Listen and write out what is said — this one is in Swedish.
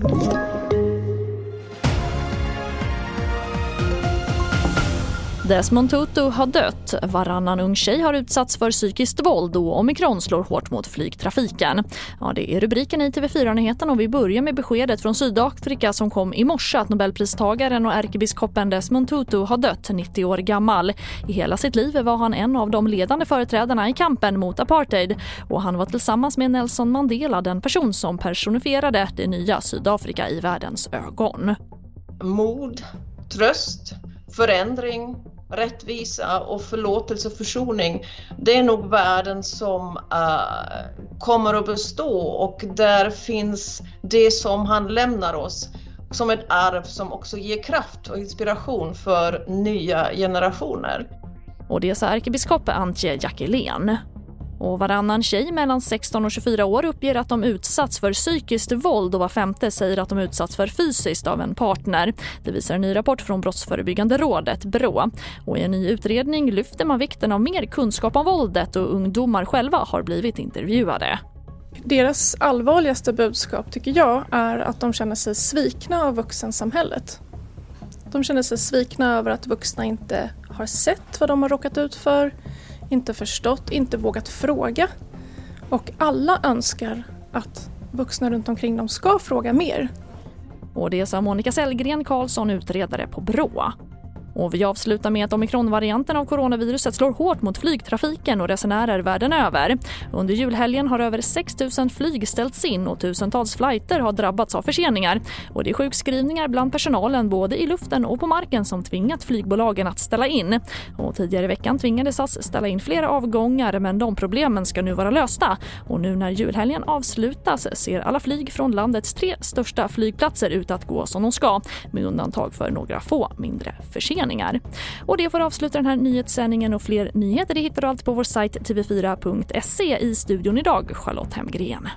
you Desmond Tutu har dött. Varannan ung tjej har utsatts för psykiskt våld och omikron slår hårt mot flygtrafiken. Ja, det är rubriken i TV4-nyheten och vi börjar med beskedet från Sydafrika som kom i morse att nobelpristagaren och ärkebiskopen Desmond Tutu har dött 90 år gammal. I hela sitt liv var han en av de ledande företrädarna i kampen mot apartheid och han var tillsammans med Nelson Mandela den person som personifierade det nya Sydafrika i världens ögon. Mod, tröst, förändring rättvisa och förlåtelse och försoning, det är nog värden som uh, kommer att bestå och där finns det som han lämnar oss som ett arv som också ger kraft och inspiration för nya generationer. Och det sa ärkebiskop Antje Jackelén. Och varannan tjej mellan 16 och 24 år uppger att de utsatts för psykiskt våld och var femte säger att de utsatts för fysiskt av en partner. Det visar en ny rapport från Brottsförebyggande rådet, BRÅ. Och I en ny utredning lyfter man vikten av mer kunskap om våldet och ungdomar själva har blivit intervjuade. Deras allvarligaste budskap tycker jag är att de känner sig svikna av vuxensamhället. De känner sig svikna över att vuxna inte har sett vad de har råkat ut för, inte förstått, inte vågat fråga. Och alla önskar att vuxna runt omkring dem ska fråga mer. Och det sa Monica Sellgren Karlsson, utredare på Brå. Och vi avslutar med att omikronvarianten av coronaviruset slår hårt mot flygtrafiken och resenärer världen över. Under julhelgen har över 6 000 flyg ställts in och tusentals flighter har drabbats av förseningar. Och det är sjukskrivningar bland personalen både i luften och på marken som tvingat flygbolagen att ställa in. Och tidigare i veckan tvingades SAS ställa in flera avgångar men de problemen ska nu vara lösta. Och nu när julhelgen avslutas ser alla flyg från landets tre största flygplatser ut att gå som de ska med undantag för några få mindre förseningar utmaningar. Och det får avsluta den här nyhetssändningen och fler nyheter det hittar du allt på vår sajt tv4.se. I studion idag Charlotte Hemgren.